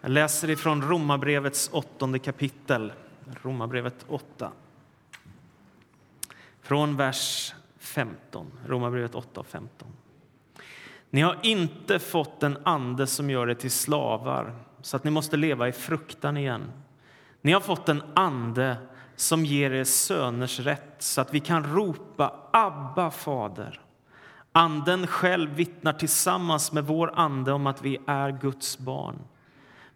Jag läser ifrån Romarbrevets åttonde kapitel, Romarbrevet 8. Från vers 15, Romarbrevet 8 och 15. Ni har inte fått en ande som gör er till slavar så att ni måste leva i fruktan igen. Ni har fått en ande som ger er söners rätt så att vi kan ropa Abba, Fader. Anden själv vittnar tillsammans med vår ande om att vi är Guds barn.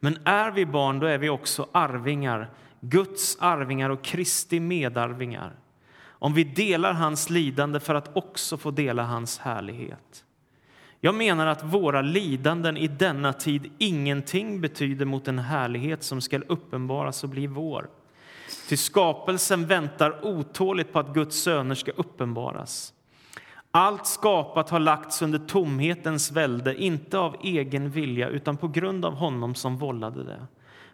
Men är vi barn, då är vi också arvingar, Guds arvingar och Kristi medarvingar om vi delar hans lidande för att också få dela hans härlighet. Jag menar att våra lidanden i denna tid ingenting betyder mot den härlighet som skall uppenbaras och bli vår. Till skapelsen väntar otåligt på att Guds söner ska uppenbaras. Allt skapat har lagts under tomhetens välde, inte av egen vilja utan på grund av honom som vållade det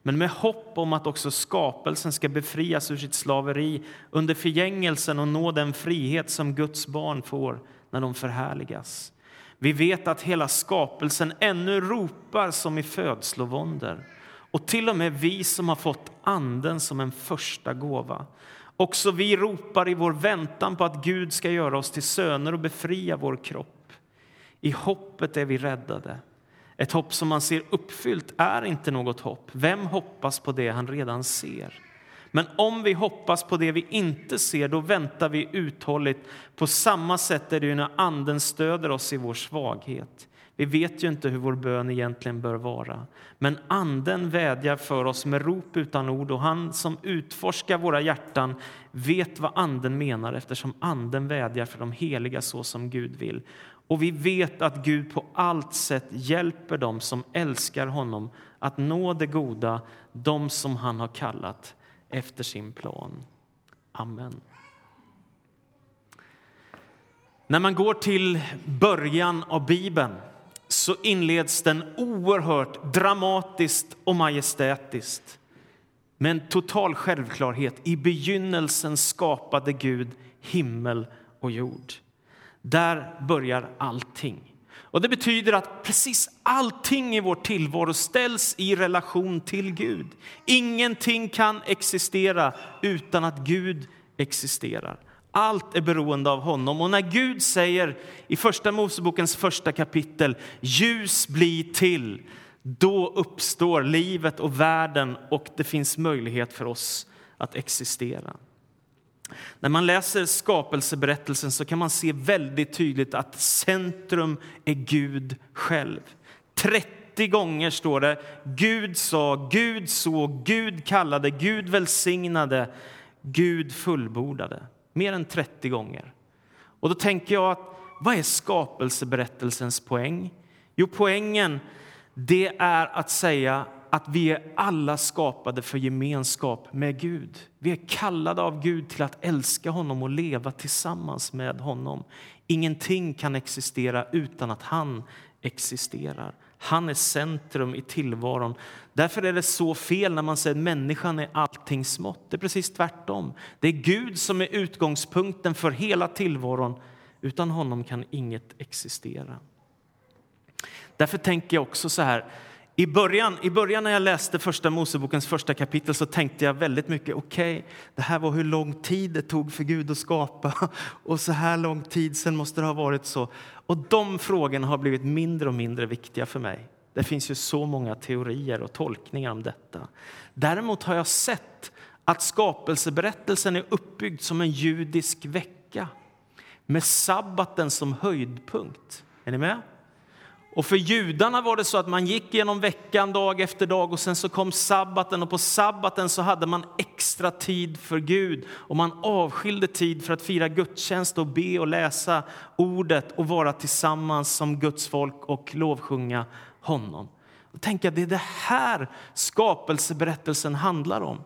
men med hopp om att också skapelsen ska befrias ur sitt slaveri under förgängelsen och nå den frihet som Guds barn får när de förhärligas. Vi vet att hela skapelsen ännu ropar som i födslovåndor och till och med vi som har fått Anden som en första gåva. Också vi ropar i vår väntan på att Gud ska göra oss till söner och befria vår kropp. I hoppet är vi räddade. Ett hopp som man ser uppfyllt är inte något hopp. Vem hoppas på det han redan ser? Men om vi hoppas på det vi inte ser, då väntar vi uthålligt. På samma sätt är det ju när Anden stöder oss i vår svaghet. Vi vet ju inte hur vår bön egentligen bör vara. Men Anden vädjar för oss med rop utan ord och han som utforskar våra hjärtan vet vad Anden menar eftersom Anden vädjar för de heliga så som Gud vill. Och vi vet att Gud på allt sätt hjälper dem som älskar honom att nå det goda, de som han har kallat efter sin plan. Amen. När man går till början av Bibeln så inleds den oerhört dramatiskt och majestätiskt med en total självklarhet. I begynnelsen skapade Gud himmel och jord. Där börjar allting. Och Det betyder att precis allting i vår tillvaro ställs i relation till Gud. Ingenting kan existera utan att Gud existerar. Allt är beroende av honom. Och när Gud säger i Första Mosebokens första kapitel ljus blir till, då uppstår livet och världen och det finns möjlighet för oss att existera. När man läser skapelseberättelsen så kan man se väldigt tydligt att centrum är Gud själv. 30 gånger står det Gud sa, Gud såg, Gud kallade, Gud välsignade, Gud fullbordade. Mer än 30 gånger. Och då tänker jag att vad är skapelseberättelsens poäng? Jo, poängen det är att säga att vi är alla skapade för gemenskap med Gud. Vi är kallade av Gud till att älska honom och leva tillsammans med honom. Ingenting kan existera utan att han existerar. Han är centrum i tillvaron. Därför är det så fel när man säger att människan är allting smått. Det är precis tvärtom. Det är Gud som är utgångspunkten för hela tillvaron. Utan honom kan inget existera. Därför tänker jag också så här i början, I början när jag läste första Mosebokens första kapitel så tänkte jag väldigt mycket okej, okay, det här var hur lång tid det tog för Gud att skapa och så här lång tid sen måste det ha varit så. Och de frågorna har blivit mindre och mindre viktiga för mig. Det finns ju så många teorier och tolkningar om detta. Däremot har jag sett att skapelseberättelsen är uppbyggd som en judisk vecka med sabbaten som höjdpunkt. Är ni med? Och för judarna var det så att man gick genom veckan dag efter dag och sen så kom sabbaten och på sabbaten så hade man extra tid för Gud och man avskilde tid för att fira gudstjänst och be och läsa ordet och vara tillsammans som Guds folk och lovsjunga honom. Och tänka, det är det här skapelseberättelsen handlar om.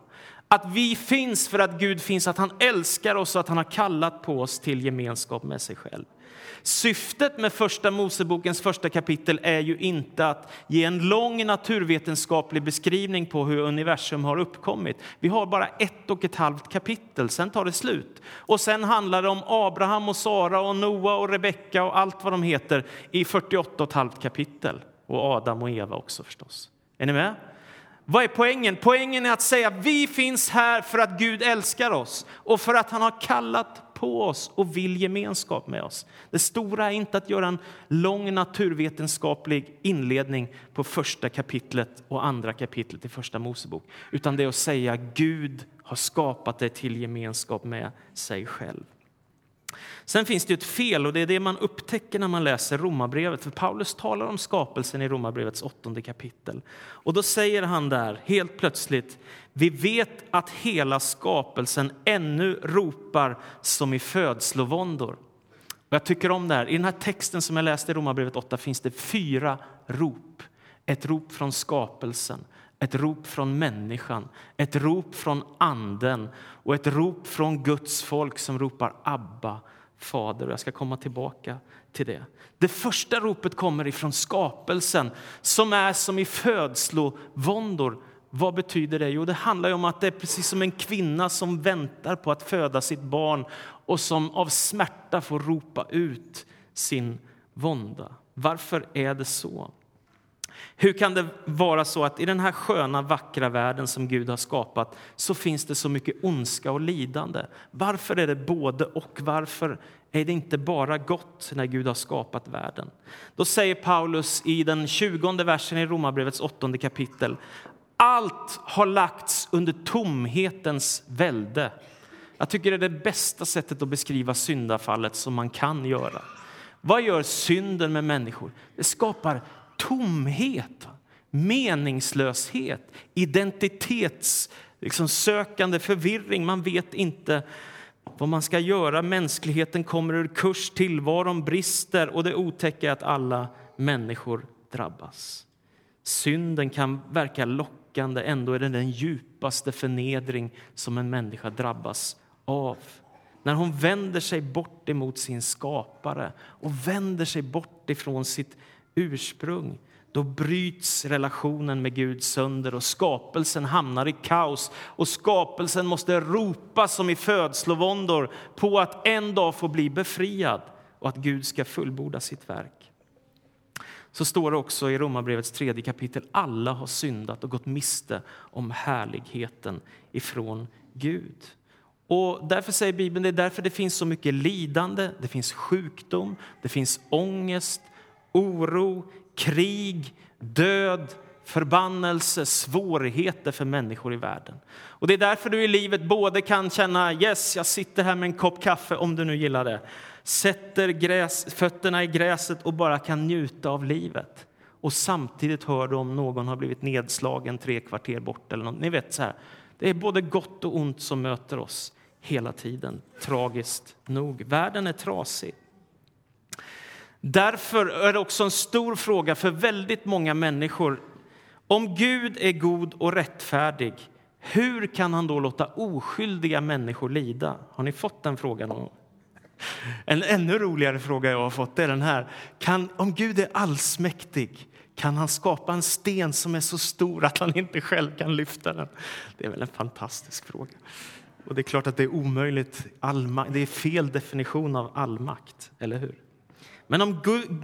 Att vi finns för att Gud finns, att han älskar oss och att han har kallat på oss till gemenskap med sig själv. Syftet med Första Mosebokens första kapitel är ju inte att ge en lång naturvetenskaplig beskrivning på hur universum har uppkommit. Vi har bara ett och ett halvt kapitel, sen tar det slut. Och sen handlar det om Abraham och Sara och Noa och Rebecka och allt vad de heter i 48 och ett halvt kapitel. Och Adam och Eva också förstås. Är ni med? Vad är poängen? Poängen är att säga vi finns här för att Gud älskar oss och för att han har kallat på oss och vill gemenskap med oss. Det stora är inte att göra en lång naturvetenskaplig inledning på första kapitlet och andra kapitlet i Första Mosebok, utan det är att säga Gud har skapat dig till gemenskap med sig själv. Sen finns det ett fel, och det är det man upptäcker när man läser Romarbrevet. För Paulus talar om skapelsen i Romarbrevets åttonde kapitel. Och då säger han där helt plötsligt, vi vet att hela skapelsen ännu ropar som i födslovåndor. Och jag tycker om det här. I den här texten som jag läste i Romarbrevet 8 finns det fyra rop. Ett rop från skapelsen, ett rop från människan, ett rop från anden och ett rop från Guds folk som ropar Abba, Fader. Jag ska komma tillbaka till det. Det första ropet kommer ifrån skapelsen som är som i födslovåndor. Vad betyder det? Jo, det handlar om att det är precis som en kvinna som väntar på att föda sitt barn och som av smärta får ropa ut sin vånda. Varför är det så? Hur kan det vara så att i den här sköna, vackra världen som Gud har skapat så finns det så mycket ondska och lidande? Varför är det både och? Varför är det inte bara gott när Gud har skapat världen? Då säger Paulus i den 20 versen i Romarbrevets åttonde kapitel allt har lagts under tomhetens välde. Jag tycker det är det bästa sättet att beskriva syndafallet som man kan göra. Vad gör synden med människor? Det skapar tomhet, meningslöshet, identitetssökande liksom förvirring. Man vet inte vad man ska göra. Mänskligheten kommer ur kurs, tillvaron brister och det otäcka är att alla människor drabbas. Synden kan verka lockande, ändå är det den djupaste förnedring som en människa drabbas av. När hon vänder sig bort emot sin skapare och vänder sig bort ifrån sitt ursprung då bryts relationen med Gud sönder och skapelsen hamnar i kaos. Och skapelsen måste ropa som i födslovåndor på att en dag få bli befriad och att Gud ska fullborda sitt verk. Så står det också i Romarbrevets tredje kapitel. Alla har syndat och gått miste om härligheten ifrån Gud. Och därför säger Bibeln det är därför det finns så mycket lidande, det finns sjukdom, det finns ångest, oro, krig, död, förbannelse, svårigheter för människor i världen. Och Det är därför du i livet både kan känna yes, jag sitter här med en kopp kaffe, om du nu gillar det, sätter gräs, fötterna i gräset och bara kan njuta av livet. Och samtidigt hör du om någon har blivit nedslagen tre kvarter bort. Eller något. Ni vet så här, Det är både gott och ont som möter oss hela tiden, tragiskt nog. Världen är trasig. Därför är det också en stor fråga för väldigt många människor. Om Gud är god och rättfärdig, hur kan han då låta oskyldiga människor lida? Har ni fått den frågan? En ännu roligare fråga jag har fått är den här. Kan, om Gud är allsmäktig, kan han skapa en sten som är så stor att han inte själv kan lyfta den? Det är väl en fantastisk fråga. Och det är klart att det är omöjligt. det är fel definition av allmakt, eller hur? Men om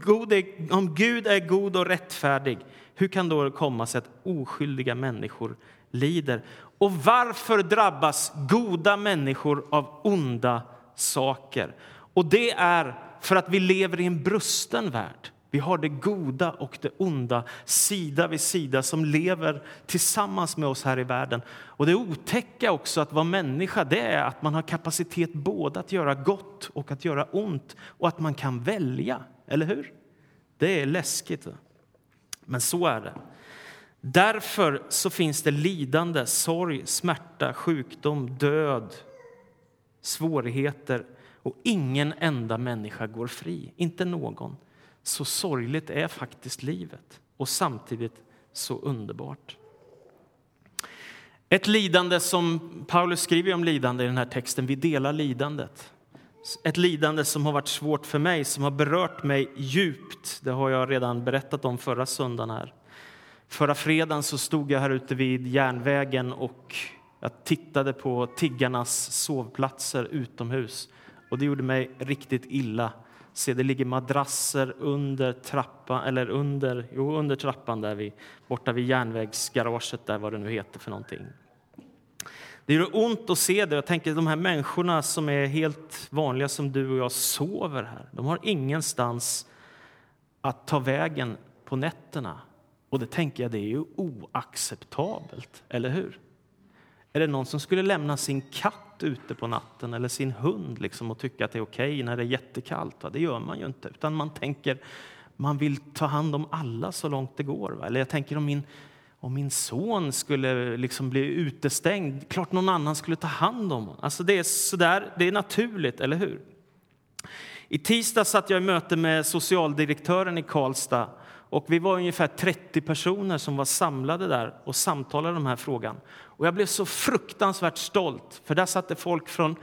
Gud, är, om Gud är god och rättfärdig, hur kan då komma sig att oskyldiga människor lider? Och varför drabbas goda människor av onda saker? Och det är för att vi lever i en brusten värld. Vi har det goda och det onda sida vid sida som lever tillsammans med oss här i världen. Och Det otäcka också att vara människa det är att man har kapacitet både att göra gott och att göra ont och att man kan välja. Eller hur? Det är läskigt. Men så är det. Därför så finns det lidande, sorg, smärta, sjukdom, död, svårigheter och ingen enda människa går fri. Inte någon. Så sorgligt är faktiskt livet och samtidigt så underbart. Ett lidande som Paulus skriver om lidande i den här texten. Vi delar lidandet. Ett lidande som har varit svårt för mig, som har berört mig djupt. Det har jag redan berättat om förra söndagen här. Förra fredagen så stod jag här ute vid järnvägen och jag tittade på tiggarnas sovplatser utomhus. Och det gjorde mig riktigt illa Se, det ligger madrasser under trappan, eller under, jo, under trappan där vi, borta vid järnvägsgaraget där, vad det nu heter för någonting. Det gör ont att se det. Jag tänker de här människorna som är helt vanliga som du och jag sover här. De har ingenstans att ta vägen på nätterna. Och det tänker jag, det är ju oacceptabelt, eller hur? Är det någon som skulle lämna sin katt katt ute på natten eller sin hund liksom, och tycka att det är okej okay när det är jättekallt? Va? Det gör man ju inte, utan man tänker man vill ta hand om alla så långt det går. Va? Eller jag tänker om min, om min son skulle liksom bli utestängd, klart någon annan skulle ta hand om honom. Alltså det är sådär, det är naturligt, eller hur? I tisdag satt jag i möte med socialdirektören i Karlstad och vi var ungefär 30 personer som var samlade där och samtalade om den här frågan. Och jag blev så fruktansvärt stolt, för där satt det folk från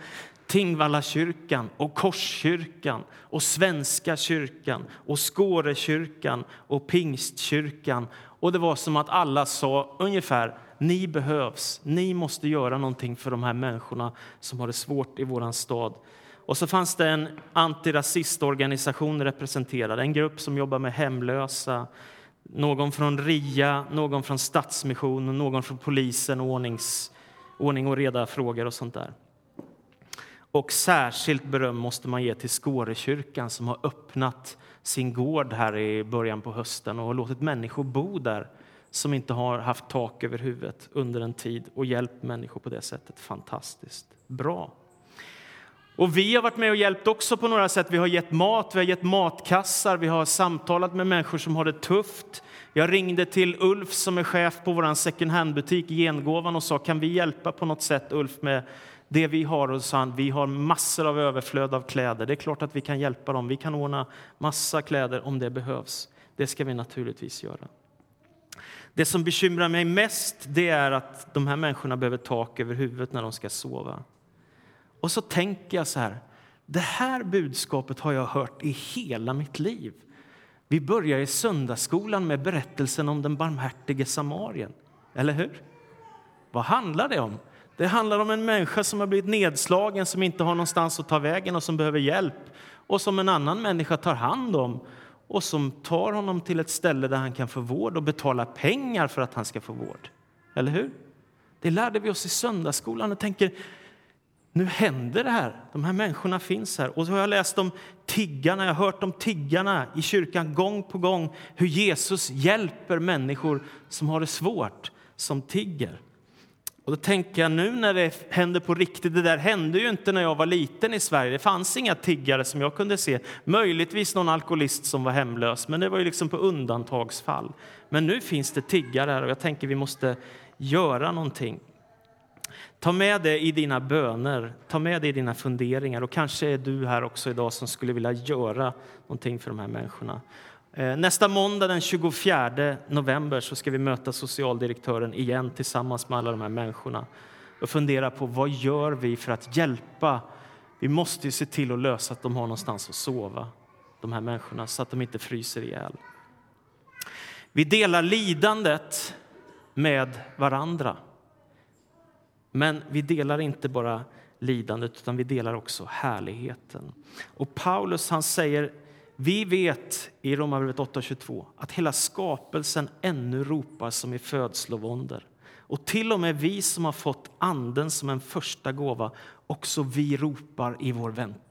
Tingvalla kyrkan och Korskyrkan och Svenska kyrkan och Skårekyrkan och Pingstkyrkan. Och det var som att alla sa ungefär ni behövs, ni måste göra någonting för de här människorna som har det svårt i våran stad. Och så fanns det en antirasistorganisation representerad, en grupp som jobbar med hemlösa, någon från RIA, någon från Stadsmissionen, någon från polisen ordnings, ordning och reda-frågor och sånt där. Och särskilt beröm måste man ge till Skårekyrkan som har öppnat sin gård här i början på hösten och har låtit människor bo där som inte har haft tak över huvudet under en tid och hjälpt människor på det sättet. Fantastiskt bra. Och vi har varit med och hjälpt också på några sätt. Vi har gett mat, vi har gett matkassar, vi har samtalat med människor som har det tufft. Jag ringde till Ulf som är chef på vår second hand-butik Gengåvan och sa kan vi hjälpa på något sätt Ulf med det vi har? Och sa han, vi har massor av överflöd av kläder. Det är klart att vi kan hjälpa dem. Vi kan ordna massa kläder om det behövs. Det ska vi naturligtvis göra. Det som bekymrar mig mest det är att de här människorna behöver tak över huvudet när de ska sova. Och så tänker jag så här, det här budskapet har jag hört i hela mitt liv. Vi börjar i söndagsskolan med berättelsen om den barmhärtige samarien. Eller hur? Vad handlar det om? Det handlar om en människa som har blivit nedslagen, som inte har någonstans att ta vägen och som behöver hjälp och som en annan människa tar hand om och som tar honom till ett ställe där han kan få vård och betalar pengar för att han ska få vård. Eller hur? Det lärde vi oss i söndagsskolan. och tänker, nu händer det här. De här människorna finns här. Och så har jag läst om tiggarna, jag har hört om tiggarna i kyrkan gång på gång. Hur Jesus hjälper människor som har det svårt, som tigger. Och då tänker jag nu när det händer på riktigt, det där hände ju inte när jag var liten i Sverige. Det fanns inga tiggare som jag kunde se. Möjligtvis någon alkoholist som var hemlös, men det var ju liksom på undantagsfall. Men nu finns det tiggare här och jag tänker vi måste göra någonting. Ta med det i dina böner, ta med det i dina funderingar. Och kanske är du här också idag som skulle vilja göra någonting för de här människorna. Eh, nästa måndag den 24 november så ska vi möta socialdirektören igen tillsammans med alla de här människorna och fundera på vad gör vi för att hjälpa. Vi måste ju se till att lösa att de har någonstans att sova, de här människorna, så att de inte fryser ihjäl. Vi delar lidandet med varandra. Men vi delar inte bara lidandet, utan vi delar också härligheten. Och Paulus han säger, vi vet i Romarbrevet 8.22 att hela skapelsen ännu ropar som i födslovåndor. Och till och med vi som har fått Anden som en första gåva, också vi ropar i vår väntan.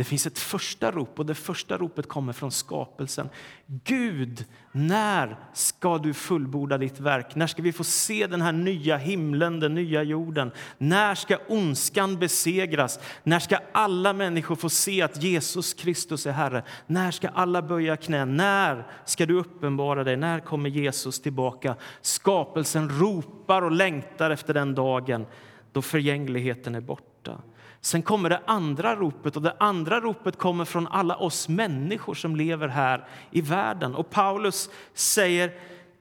Det finns ett första rop, och det första ropet kommer från skapelsen. Gud, när ska du fullborda ditt verk? När ska vi få se den här nya himlen, den nya jorden? När ska ondskan besegras? När ska alla människor få se att Jesus Kristus är Herre? När ska alla böja knä? När ska du uppenbara dig? När kommer Jesus tillbaka? Skapelsen ropar och längtar efter den dagen då förgängligheten är borta. Sen kommer det andra ropet, och det andra ropet kommer från alla oss människor som lever här i världen. Och Paulus säger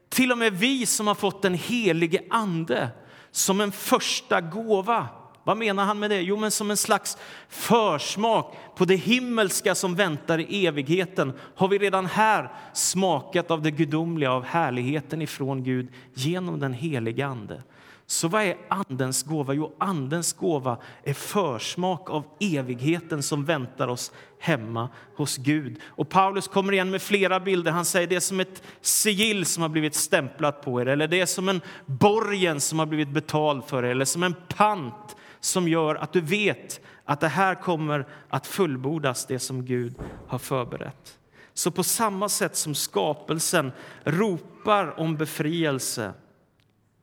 till och med vi som har fått den helige Ande som en första gåva. Vad menar han med det? Jo, men som en slags försmak på det himmelska som väntar i evigheten har vi redan här smakat av det gudomliga, av härligheten ifrån Gud genom den helige Ande. Så vad är Andens gåva? Jo, Andens gåva är försmak av evigheten som väntar oss hemma hos Gud. Och Paulus kommer igen med flera bilder. Han säger det är som ett sigill som har blivit stämplat på er eller det är som en borgen som har blivit betald för er eller som en pant som gör att du vet att det här kommer att fullbordas, det som Gud har förberett. Så på samma sätt som skapelsen ropar om befrielse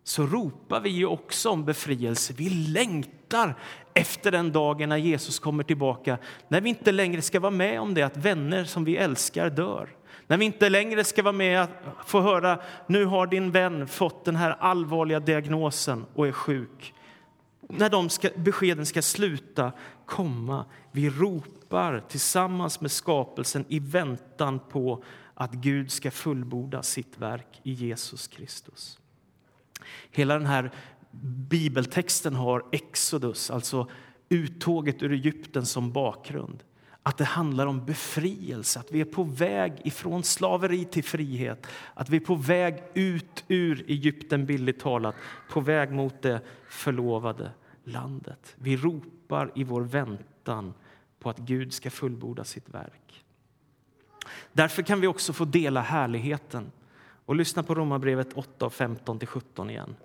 så ropar vi ju också om befrielse. Vi längtar efter den dagen när Jesus kommer tillbaka när vi inte längre ska vara med om det att vänner som vi älskar dör. När vi inte längre ska vara med att få höra nu har din vän fått den här allvarliga diagnosen och är sjuk. När de ska, beskeden ska sluta komma. Vi ropar tillsammans med skapelsen i väntan på att Gud ska fullborda sitt verk i Jesus Kristus. Hela den här bibeltexten har Exodus, alltså uttåget ur Egypten, som bakgrund. Att det handlar om befrielse, att vi är på väg ifrån slaveri till frihet. Att vi är på väg ut ur Egypten, billigt talat, på väg mot det förlovade landet. Vi ropar i vår väntan på att Gud ska fullborda sitt verk. Därför kan vi också få dela härligheten. Och lyssna på Romarbrevet 8, 15-17 igen.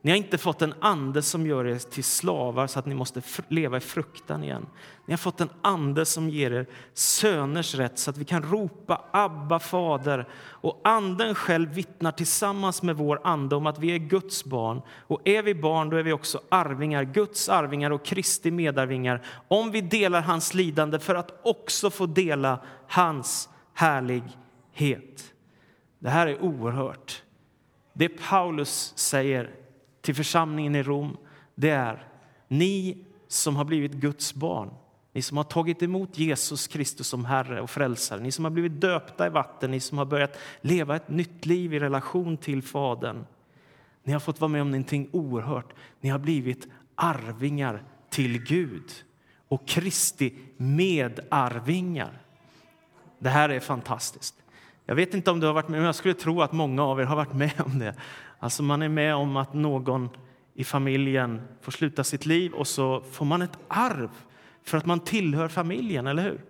Ni har inte fått en ande som gör er till slavar så att ni måste leva i fruktan igen. Ni har fått en ande som ger er söners rätt så att vi kan ropa Abba, Fader. Och Anden själv vittnar tillsammans med vår ande om att vi är Guds barn. Och är vi barn, då är vi också arvingar, Guds arvingar och Kristi medarvingar om vi delar hans lidande för att också få dela hans härlighet. Det här är oerhört. Det Paulus säger till församlingen i Rom, det är ni som har blivit Guds barn, ni som har tagit emot Jesus Kristus som Herre och Frälsare, ni som har blivit döpta i vatten, ni som har börjat leva ett nytt liv i relation till Fadern. Ni har fått vara med om någonting oerhört. Ni har blivit arvingar till Gud och Kristi medarvingar. Det här är fantastiskt. Jag vet inte om du har varit med, men jag skulle tro att många av er har varit med om det. Alltså man är med om att någon i familjen får sluta sitt liv och så får man ett arv för att man tillhör familjen, eller hur?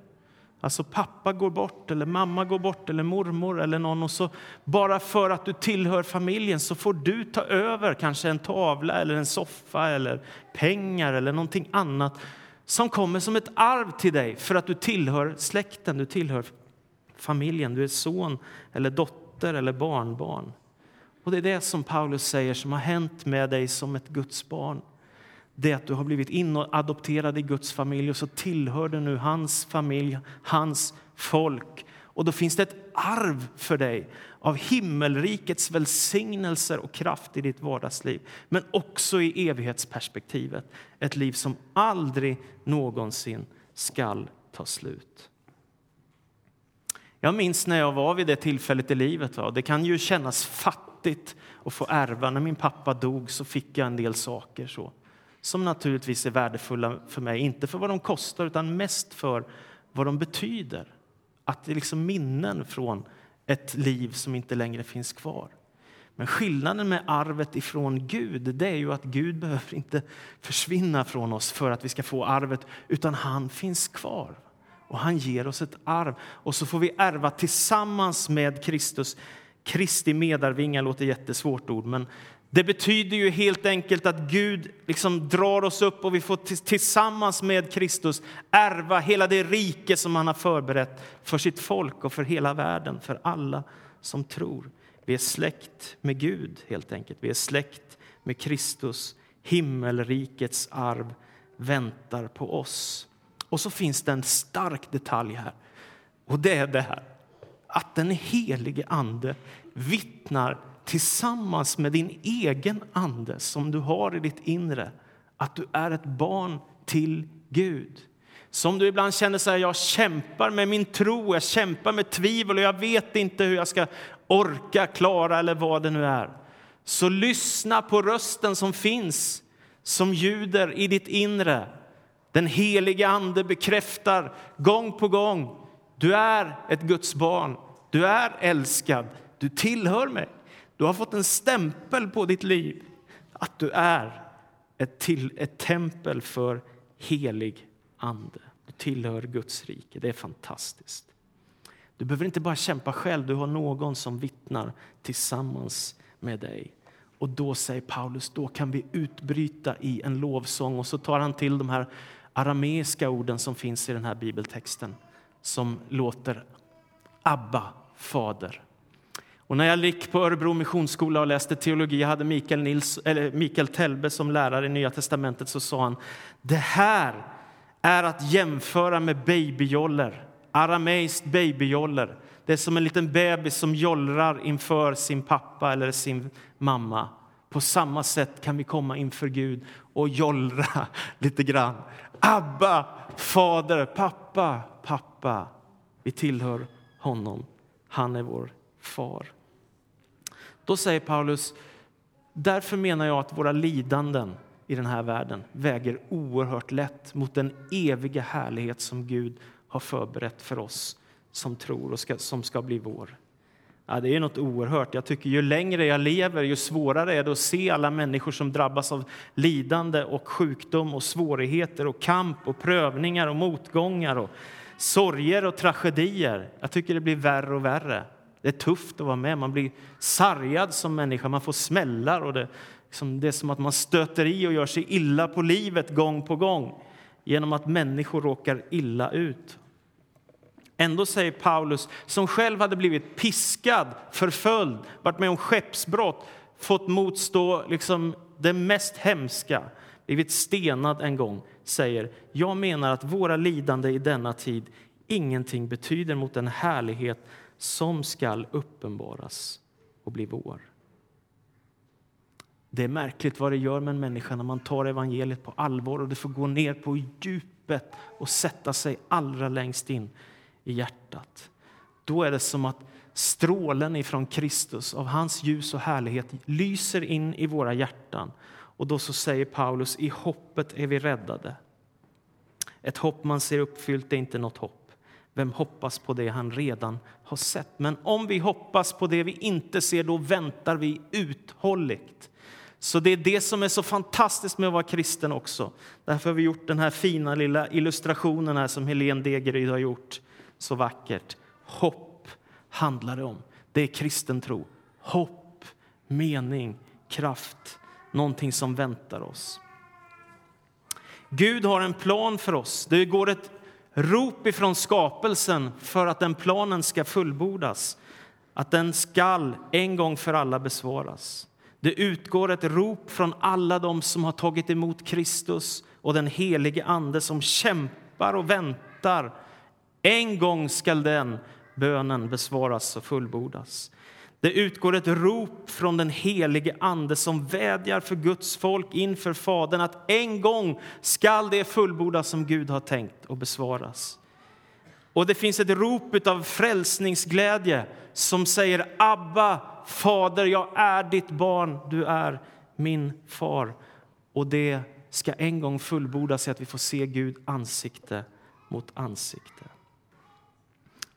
Alltså pappa går bort, eller mamma går bort, eller mormor eller någon och så bara för att du tillhör familjen så får du ta över kanske en tavla eller en soffa eller pengar eller någonting annat som kommer som ett arv till dig för att du tillhör släkten, du tillhör familjen, du är son eller dotter eller barnbarn. Och det är det som Paulus säger som har hänt med dig som ett Guds barn. Det att du har blivit inadopterad i Guds familj och så tillhör du nu hans familj, hans folk. Och då finns det ett arv för dig av himmelrikets välsignelser och kraft i ditt vardagsliv, men också i evighetsperspektivet. Ett liv som aldrig någonsin skall ta slut. Jag minns när jag var vid det tillfället i livet. Va? Det kan ju kännas fattigt att få ärva. När min pappa dog så fick jag en del saker så, som naturligtvis är värdefulla för mig. Inte för vad de kostar, utan mest för vad de betyder. Att det är liksom minnen från ett liv som inte längre finns kvar. Men skillnaden med arvet ifrån Gud det är ju att Gud behöver inte försvinna från oss för att vi ska få arvet, utan han finns kvar och han ger oss ett arv. Och så får vi ärva tillsammans med Kristus. Kristi medarvingar låter jättesvårt ord, men det betyder ju helt enkelt att Gud liksom drar oss upp och vi får tillsammans med Kristus ärva hela det rike som han har förberett för sitt folk och för hela världen, för alla som tror. Vi är släkt med Gud, helt enkelt. Vi är släkt med Kristus. Himmelrikets arv väntar på oss. Och så finns det en stark detalj här. Och det är det här att den helige Ande vittnar tillsammans med din egen ande som du har i ditt inre att du är ett barn till Gud. Som du ibland känner så här, jag kämpar med min tro, jag kämpar med tvivel och jag vet inte hur jag ska orka, klara eller vad det nu är. Så lyssna på rösten som finns som ljuder i ditt inre den helige Ande bekräftar gång på gång du är ett Guds barn, du är älskad, du tillhör mig. Du har fått en stämpel på ditt liv att du är ett, till, ett tempel för helig ande. Du tillhör Guds rike. Det är fantastiskt. Du behöver inte bara kämpa själv, du har någon som vittnar tillsammans med dig. Och då säger Paulus, då kan vi utbryta i en lovsång. Och så tar han till de här arameiska orden som finns i den här bibeltexten som låter Abba, Fader. Och när jag gick på Örebro Missionsskola och läste teologi hade Mikael, Nils, eller Mikael Telbe som lärare i Nya testamentet så sa han det här är att jämföra med babyjoller, arameiskt babyjoller. Det är som en liten bebis som jollrar inför sin pappa eller sin mamma. På samma sätt kan vi komma inför Gud och jollra lite grann. Abba, fader, pappa, pappa. Vi tillhör honom. Han är vår far. Då säger Paulus, därför menar jag att våra lidanden i den här världen väger oerhört lätt mot den eviga härlighet som Gud har förberett för oss som tror och ska, som ska bli vår. Ja, det är något oerhört. Jag tycker ju längre jag lever, ju svårare är det att se alla människor som drabbas av lidande och sjukdom och svårigheter och kamp och prövningar och motgångar och sorger och tragedier. Jag tycker det blir värre och värre. Det är tufft att vara med. Man blir sargad som människa, man får smällar och det, liksom, det är som att man stöter i och gör sig illa på livet gång på gång genom att människor råkar illa ut. Ändå säger Paulus, som själv hade blivit piskad, förföljd, varit med om skeppsbrott, fått motstå liksom det mest hemska, blivit stenad en gång, säger jag menar att våra lidande i denna tid ingenting betyder mot den härlighet som skall uppenbaras och bli vår. Det är märkligt vad det gör med en människa när man tar evangeliet på allvar och det får gå ner på djupet och sätta sig allra längst in i hjärtat. Då är det som att strålen ifrån Kristus, av hans ljus och härlighet, lyser in i våra hjärtan. Och då så säger Paulus, i hoppet är vi räddade. Ett hopp man ser uppfyllt är inte något hopp. Vem hoppas på det han redan har sett? Men om vi hoppas på det vi inte ser, då väntar vi uthålligt. Så det är det som är så fantastiskt med att vara kristen också. Därför har vi gjort den här fina lilla illustrationen här som Helene Degeryd har gjort så vackert. Hopp handlar det om. Det är kristen tro. Hopp, mening, kraft, någonting som väntar oss. Gud har en plan för oss. Det går ett rop ifrån skapelsen för att den planen ska fullbordas, att den skall en gång för alla besvaras. Det utgår ett rop från alla dem som har tagit emot Kristus och den helige Ande som kämpar och väntar en gång skall den bönen besvaras och fullbordas. Det utgår ett rop från den helige Ande som vädjar för Guds folk inför Fadern att en gång skall det fullbordas som Gud har tänkt och besvaras. Och det finns ett rop av frälsningsglädje som säger Abba, Fader, jag är ditt barn, du är min far. Och det ska en gång fullbordas i att vi får se Gud ansikte mot ansikte.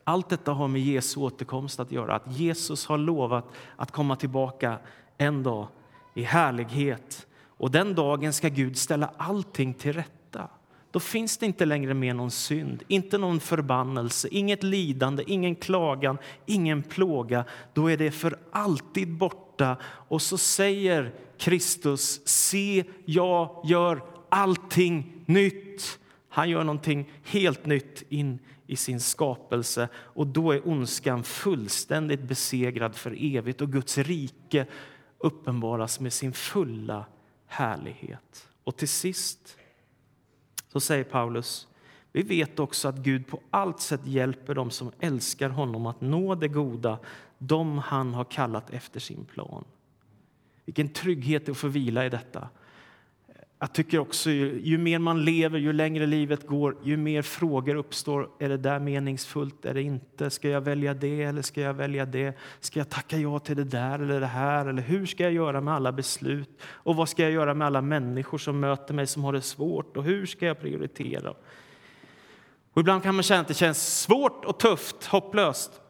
Allt detta har med Jesu återkomst att göra. Att Jesus har lovat att komma tillbaka en dag i härlighet. Och Den dagen ska Gud ställa allting till rätta. Då finns det inte längre mer någon synd, inte någon förbannelse, inget lidande, ingen klagan, ingen plåga. Då är det för alltid borta. Och så säger Kristus, se, jag gör allting nytt. Han gör någonting helt nytt in i sin skapelse och då är ondskan fullständigt besegrad för evigt och Guds rike uppenbaras med sin fulla härlighet. Och till sist så säger Paulus vi vet också att Gud på allt sätt hjälper dem som älskar honom att nå det goda, dem han har kallat efter sin plan. Vilken trygghet att få vila i detta. Jag tycker också ju, ju, mer man lever, ju längre livet går, ju mer frågor uppstår. Är det där meningsfullt? Är det inte? Ska jag välja det eller ska jag välja det? Ska jag tacka ja till det där eller det här? Eller hur ska jag göra med alla beslut? Och vad ska jag göra med alla människor som möter mig som har det svårt? Och hur ska jag prioritera? Och ibland kan man känna att det känns svårt och tufft, hopplöst.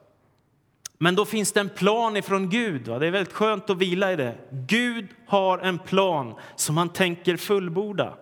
Men då finns det en plan ifrån Gud. Va? Det är väldigt skönt att vila i det. Gud har en plan som han tänker fullborda.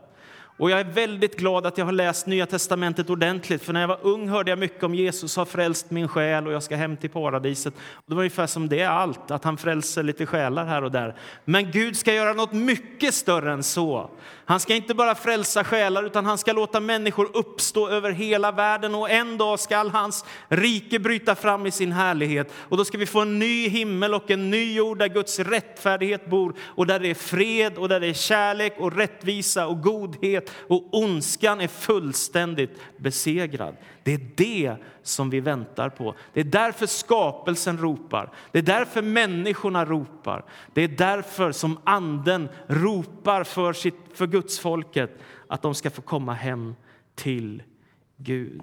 Och jag är väldigt glad att jag har läst Nya testamentet ordentligt. För när jag var ung hörde jag mycket om Jesus har frälst min själ och jag ska hem till paradiset. Och det var ungefär som det är allt, att han frälser lite själar här och där. Men Gud ska göra något mycket större än så. Han ska inte bara frälsa själar utan han ska låta människor uppstå över hela världen och en dag ska hans rike bryta fram i sin härlighet. Och då ska vi få en ny himmel och en ny jord där Guds rättfärdighet bor och där det är fred och där det är kärlek och rättvisa och godhet och ondskan är fullständigt besegrad. Det är det som vi väntar på. Det är därför skapelsen ropar. Det är därför människorna ropar. Det är därför som Anden ropar för, sitt, för Guds folket att de ska få komma hem till Gud.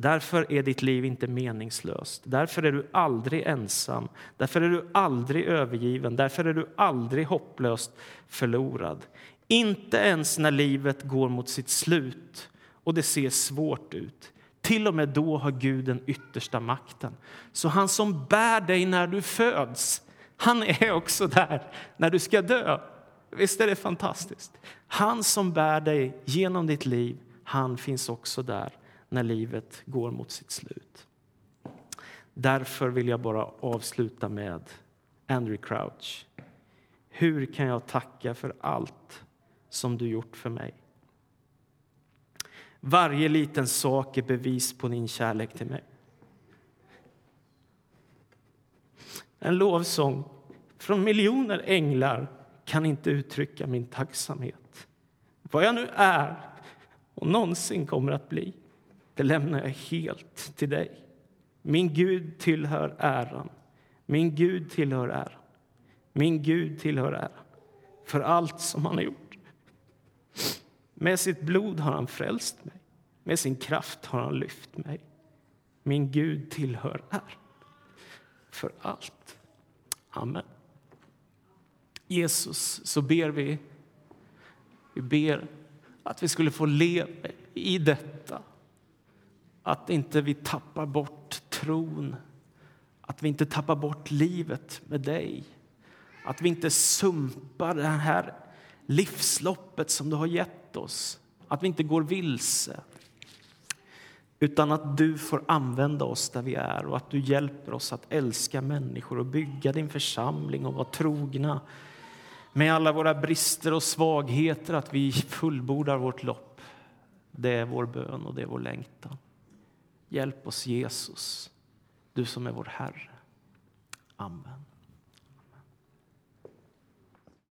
Därför är ditt liv inte meningslöst. Därför är du aldrig ensam. Därför är du aldrig övergiven. Därför är du aldrig hopplöst förlorad. Inte ens när livet går mot sitt slut och det ser svårt ut. Till och med då har Gud den yttersta makten. Så han som bär dig när du föds, han är också där när du ska dö. Visst är det fantastiskt? Han som bär dig genom ditt liv, han finns också där när livet går mot sitt slut. Därför vill jag bara avsluta med Andrew Crouch. Hur kan jag tacka för allt som du gjort för mig? Varje liten sak är bevis på din kärlek till mig. En lovsång från miljoner änglar kan inte uttrycka min tacksamhet. Vad jag nu är och någonsin kommer att bli, det lämnar jag helt till dig. Min Gud tillhör äran. Min Gud tillhör äran. Min Gud tillhör äran för allt som han har gjort. Med sitt blod har han frälst mig. Med sin kraft har han lyft mig. Min Gud tillhör äran för allt. Amen. Jesus, så ber vi, vi ber att vi skulle få leva i detta. Att inte vi tappar bort tron, att vi inte tappar bort livet med dig. Att vi inte sumpar det här livsloppet som du har gett gett oss. Att vi inte går vilse. Utan att du får använda oss där vi är och att du hjälper oss att älska människor och bygga din församling och vara trogna med alla våra brister och svagheter, att vi fullbordar vårt lopp. Det är vår bön och det är vår längtan. Hjälp oss, Jesus, du som är vår Herre. Amen.